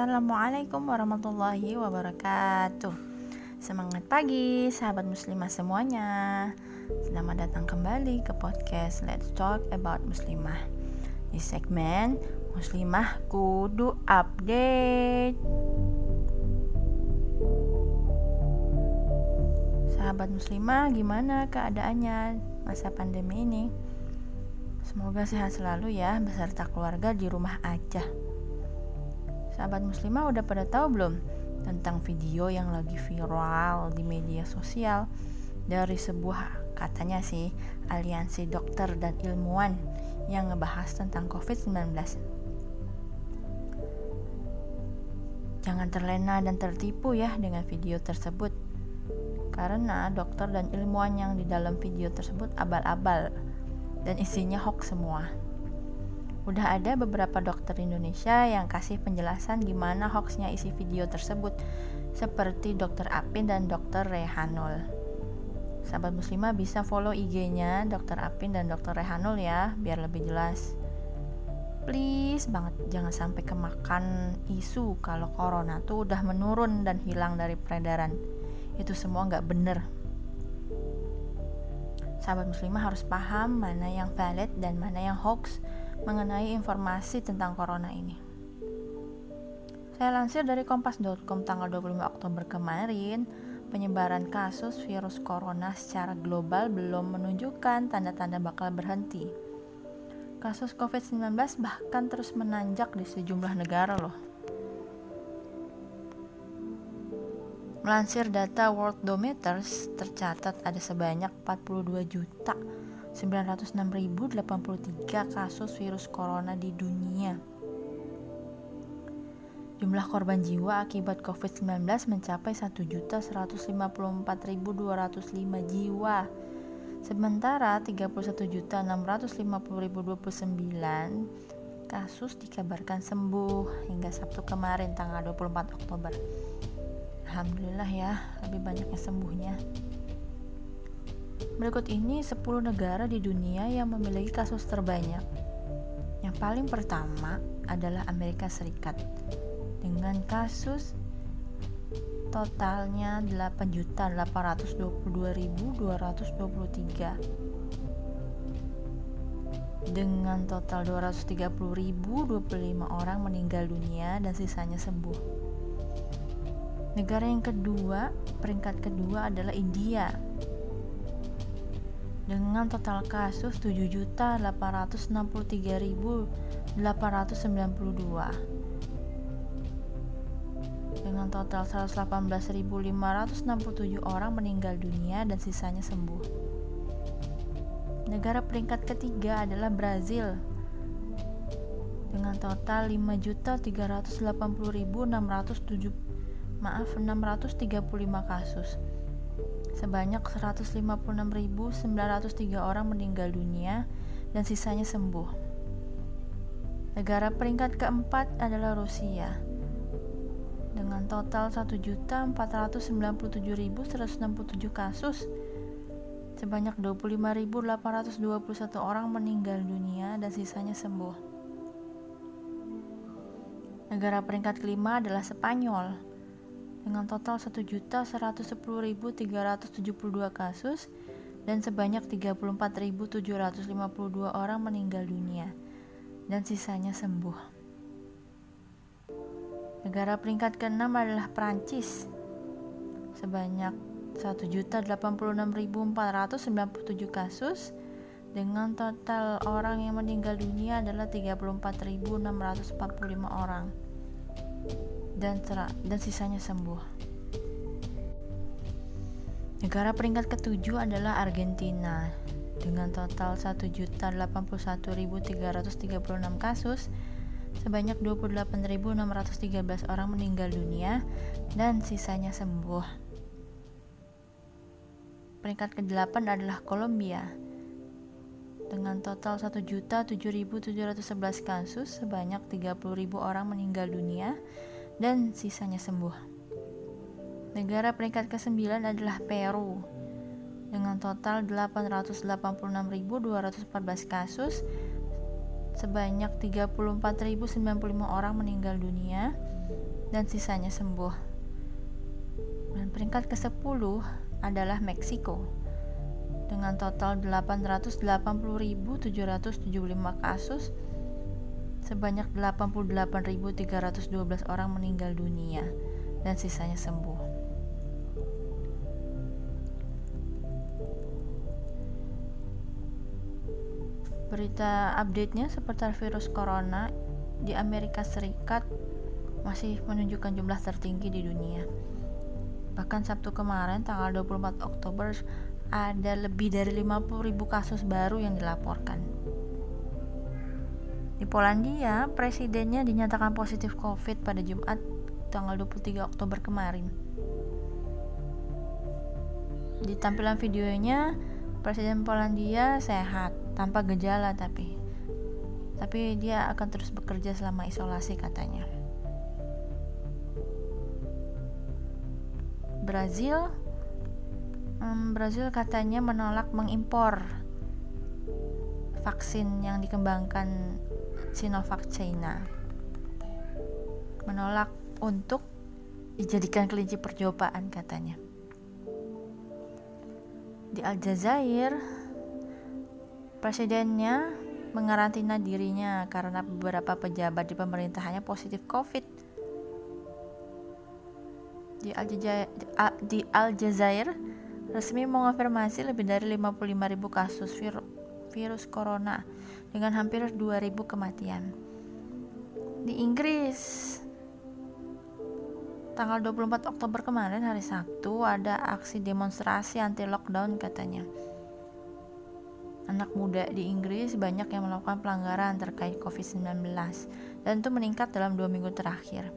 Assalamualaikum warahmatullahi wabarakatuh. Semangat pagi sahabat muslimah semuanya. Selamat datang kembali ke podcast Let's Talk About Muslimah. Di segmen Muslimah Kudu Update. Sahabat muslimah gimana keadaannya masa pandemi ini? Semoga sehat selalu ya beserta keluarga di rumah aja Sahabat muslimah udah pada tahu belum tentang video yang lagi viral di media sosial dari sebuah katanya sih aliansi dokter dan ilmuwan yang ngebahas tentang COVID-19. Jangan terlena dan tertipu ya dengan video tersebut. Karena dokter dan ilmuwan yang di dalam video tersebut abal-abal dan isinya hoax semua. Udah ada beberapa dokter Indonesia yang kasih penjelasan gimana hoaxnya isi video tersebut, seperti dokter Apin dan dokter Rehanul. Sahabat muslimah bisa follow IG-nya dokter Apin dan dokter Rehanul ya, biar lebih jelas. Please banget jangan sampai kemakan isu kalau corona tuh udah menurun dan hilang dari peredaran. Itu semua nggak bener. Sahabat muslimah harus paham mana yang valid dan mana yang hoax mengenai informasi tentang corona ini. Saya lansir dari kompas.com tanggal 25 Oktober kemarin, penyebaran kasus virus corona secara global belum menunjukkan tanda-tanda bakal berhenti. Kasus COVID-19 bahkan terus menanjak di sejumlah negara loh. Melansir data Worldometers, tercatat ada sebanyak 42 juta 906.083 kasus virus corona di dunia. Jumlah korban jiwa akibat COVID-19 mencapai 1.154.205 jiwa. Sementara 31.650.029 kasus dikabarkan sembuh hingga Sabtu kemarin tanggal 24 Oktober. Alhamdulillah ya, lebih banyaknya sembuhnya. Berikut ini 10 negara di dunia yang memiliki kasus terbanyak. Yang paling pertama adalah Amerika Serikat dengan kasus totalnya 8.822.223 dengan total 230.025 orang meninggal dunia dan sisanya sembuh. Negara yang kedua, peringkat kedua adalah India dengan total kasus 7.863.892 dengan total 118.567 orang meninggal dunia dan sisanya sembuh. Negara peringkat ketiga adalah Brazil. Dengan total 5.380.607 maaf 635 kasus Sebanyak 156.903 orang meninggal dunia dan sisanya sembuh. Negara peringkat keempat adalah Rusia dengan total 1.497.167 kasus sebanyak 25.821 orang meninggal dunia dan sisanya sembuh. Negara peringkat kelima adalah Spanyol dengan total 1.110.372 kasus dan sebanyak 34.752 orang meninggal dunia dan sisanya sembuh. Negara peringkat ke-6 adalah Prancis sebanyak 1.086.497 kasus dengan total orang yang meninggal dunia adalah 34.645 orang dan dan sisanya sembuh. Negara peringkat ketujuh adalah Argentina dengan total 1.081.336 kasus, sebanyak 28.613 orang meninggal dunia dan sisanya sembuh. Peringkat ke-8 adalah Kolombia dengan total 1.007.711 kasus, sebanyak 30.000 orang meninggal dunia dan sisanya sembuh. Negara peringkat ke-9 adalah Peru dengan total 886.214 kasus, sebanyak 34.095 orang meninggal dunia dan sisanya sembuh. Dan peringkat ke-10 adalah Meksiko dengan total 880.775 kasus sebanyak 88.312 orang meninggal dunia dan sisanya sembuh. Berita update-nya seputar virus corona di Amerika Serikat masih menunjukkan jumlah tertinggi di dunia. Bahkan Sabtu kemarin tanggal 24 Oktober ada lebih dari 50.000 kasus baru yang dilaporkan. Di Polandia, presidennya dinyatakan positif COVID pada Jumat tanggal 23 Oktober kemarin. Di tampilan videonya, Presiden Polandia sehat tanpa gejala tapi tapi dia akan terus bekerja selama isolasi katanya. Brazil um, Brazil katanya menolak mengimpor vaksin yang dikembangkan Sinovac China. Menolak untuk dijadikan kelinci percobaan katanya. Di Aljazair, Presidennya mengarantina dirinya karena beberapa pejabat di pemerintahannya positif COVID. Di Aljazair, di Aljazair resmi mengonfirmasi lebih dari 55.000 kasus vir, virus corona dengan hampir 2.000 kematian. Di Inggris, tanggal 24 Oktober kemarin hari Sabtu ada aksi demonstrasi anti lockdown katanya anak muda di Inggris banyak yang melakukan pelanggaran terkait COVID-19 dan itu meningkat dalam dua minggu terakhir.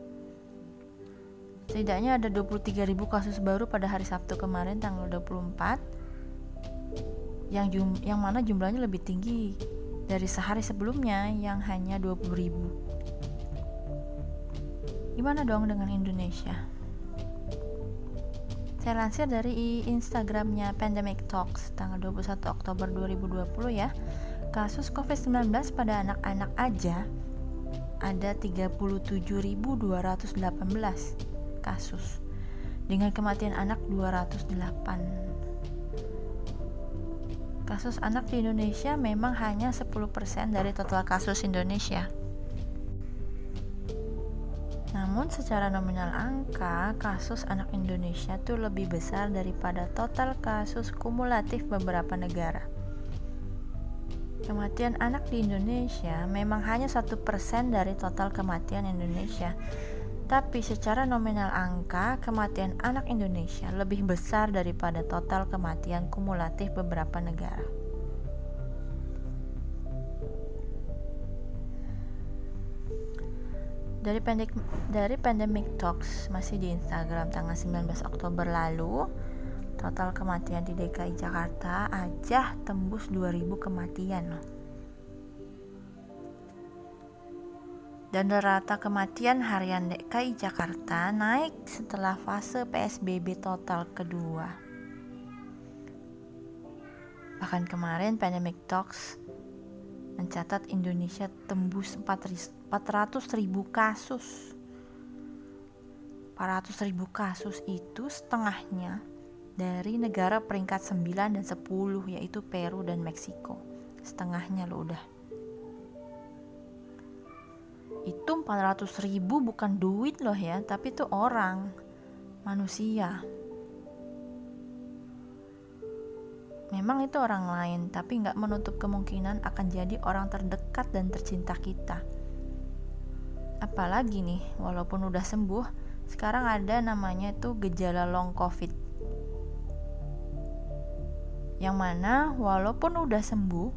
Setidaknya ada 23.000 kasus baru pada hari Sabtu kemarin tanggal 24 yang jum yang mana jumlahnya lebih tinggi dari sehari sebelumnya yang hanya 20.000. Gimana dong dengan Indonesia? Saya lansir dari Instagramnya Pandemic Talks tanggal 21 Oktober 2020 ya. Kasus COVID-19 pada anak-anak aja ada 37.218 kasus dengan kematian anak 208. Kasus anak di Indonesia memang hanya 10% dari total kasus Indonesia. Namun secara nominal angka, kasus anak Indonesia tuh lebih besar daripada total kasus kumulatif beberapa negara. Kematian anak di Indonesia memang hanya satu persen dari total kematian Indonesia, tapi secara nominal angka kematian anak Indonesia lebih besar daripada total kematian kumulatif beberapa negara. dari pendek dari Pandemic Talks masih di Instagram tanggal 19 Oktober lalu total kematian di DKI Jakarta aja tembus 2000 kematian loh dan rata kematian harian DKI Jakarta naik setelah fase PSBB total kedua. Bahkan kemarin Pandemic Talks mencatat Indonesia tembus 400 ribu kasus. 400 ribu kasus itu setengahnya dari negara peringkat 9 dan 10 yaitu Peru dan Meksiko. Setengahnya lo udah itu 400 ribu bukan duit loh ya tapi itu orang manusia Memang itu orang lain, tapi nggak menutup kemungkinan akan jadi orang terdekat dan tercinta kita. Apalagi nih, walaupun udah sembuh, sekarang ada namanya itu gejala long covid. Yang mana walaupun udah sembuh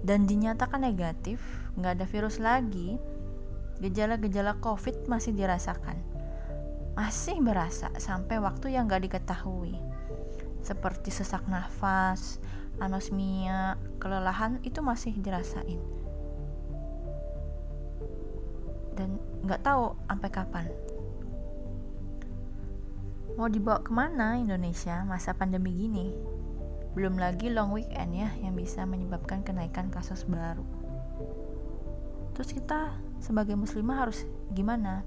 dan dinyatakan negatif, nggak ada virus lagi, gejala-gejala covid masih dirasakan. Masih berasa sampai waktu yang nggak diketahui seperti sesak nafas, anosmia, kelelahan itu masih dirasain. Dan nggak tahu sampai kapan. Mau dibawa ke mana Indonesia masa pandemi gini? Belum lagi long weekend ya yang bisa menyebabkan kenaikan kasus baru. Terus kita sebagai muslimah harus gimana?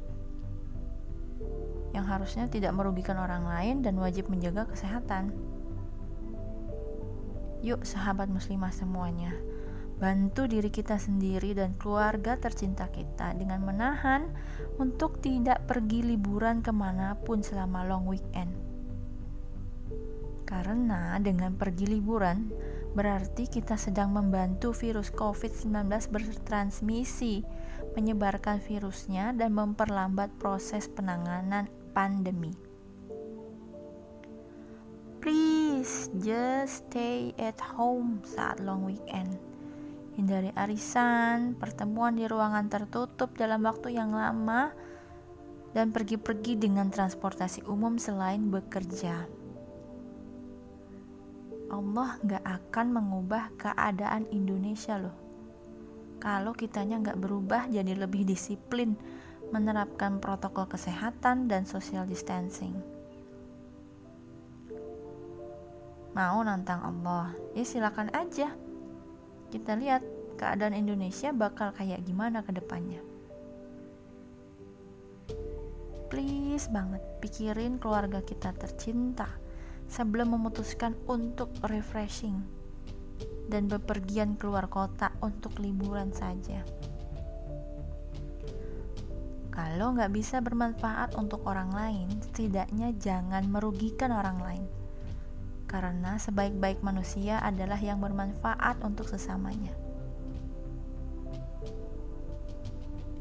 yang harusnya tidak merugikan orang lain dan wajib menjaga kesehatan. Yuk, sahabat muslimah semuanya, bantu diri kita sendiri dan keluarga tercinta kita dengan menahan untuk tidak pergi liburan ke mana pun selama long weekend. Karena dengan pergi liburan, berarti kita sedang membantu virus COVID-19 bertransmisi, menyebarkan virusnya dan memperlambat proses penanganan pandemi. Please just stay at home saat long weekend. Hindari arisan, pertemuan di ruangan tertutup dalam waktu yang lama, dan pergi-pergi dengan transportasi umum selain bekerja. Allah gak akan mengubah keadaan Indonesia loh. Kalau kitanya gak berubah jadi lebih disiplin menerapkan protokol kesehatan dan social distancing. Mau nantang Allah? Ya silakan aja. Kita lihat keadaan Indonesia bakal kayak gimana ke depannya. Please banget pikirin keluarga kita tercinta sebelum memutuskan untuk refreshing dan bepergian keluar kota untuk liburan saja. Kalau nggak bisa bermanfaat untuk orang lain, setidaknya jangan merugikan orang lain karena sebaik-baik manusia adalah yang bermanfaat untuk sesamanya.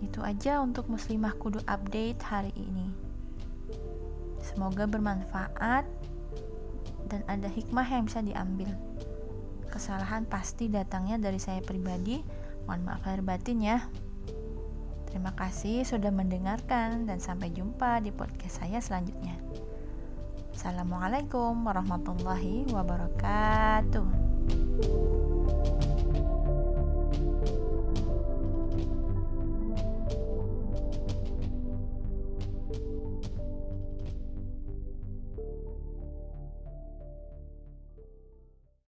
Itu aja untuk muslimah kudu update hari ini. Semoga bermanfaat dan ada hikmah yang bisa diambil. Kesalahan pasti datangnya dari saya pribadi. Mohon maaf lahir batin ya. Terima kasih sudah mendengarkan dan sampai jumpa di podcast saya selanjutnya. Assalamualaikum warahmatullahi wabarakatuh.